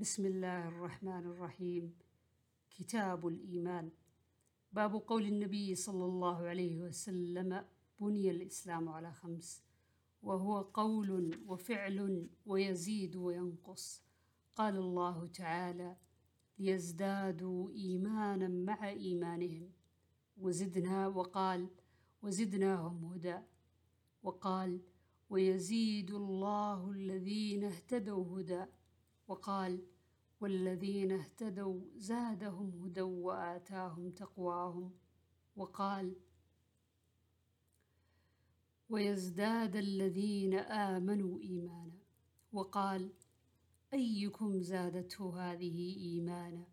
بسم الله الرحمن الرحيم. كتاب الإيمان. باب قول النبي صلى الله عليه وسلم بني الإسلام على خمس. وهو قول وفعل ويزيد وينقص. قال الله تعالى ليزدادوا إيمانا مع إيمانهم. وزدنا وقال وزدناهم هدى. وقال ويزيد الله الذين اهتدوا هدى. وقال والذين اهتدوا زادهم هدى وآتاهم تقواهم. وقال ويزداد الذين آمنوا إيمانا. وقال أيكم زادته هذه إيمانا؟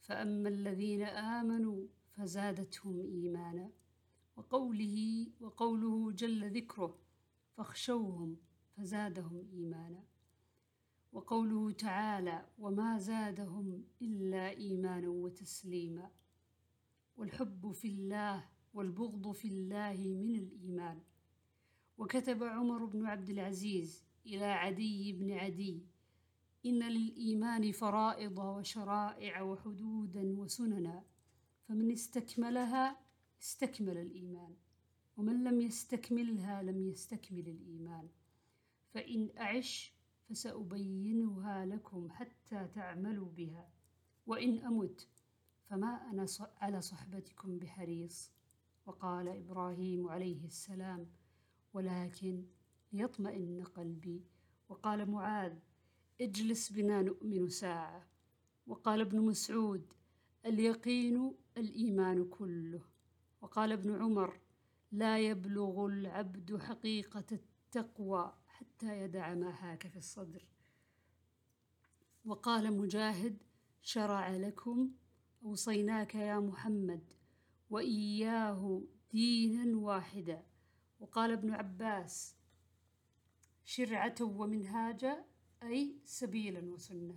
فأما الذين آمنوا فزادتهم إيمانا. وقوله وقوله جل ذكره فاخشوهم فزادهم إيمانا. وقوله تعالى وما زادهم إلا إيمانا وتسليما. والحب في الله والبغض في الله من الإيمان. وكتب عمر بن عبد العزيز إلى عدي بن عدي إن للإيمان فرائض وشرائع وحدودا وسننا فمن استكملها استكمل الإيمان ومن لم يستكملها لم يستكمل الإيمان. فإن أعش فسأبينها لكم حتى تعملوا بها. وإن أمت فما أنا على صحبتكم بحريص. وقال إبراهيم عليه السلام ولكن ليطمئن قلبي. وقال معاذ اجلس بنا نؤمن ساعة. وقال ابن مسعود اليقين الإيمان كله. وقال ابن عمر لا يبلغ العبد حقيقة التقوى. حتى يدع ما هاك في الصدر. وقال مجاهد شرع لكم أوصيناك يا محمد وإياه دينا واحدا. وقال ابن عباس شرعة ومنهاجا أي سبيلا وسنة.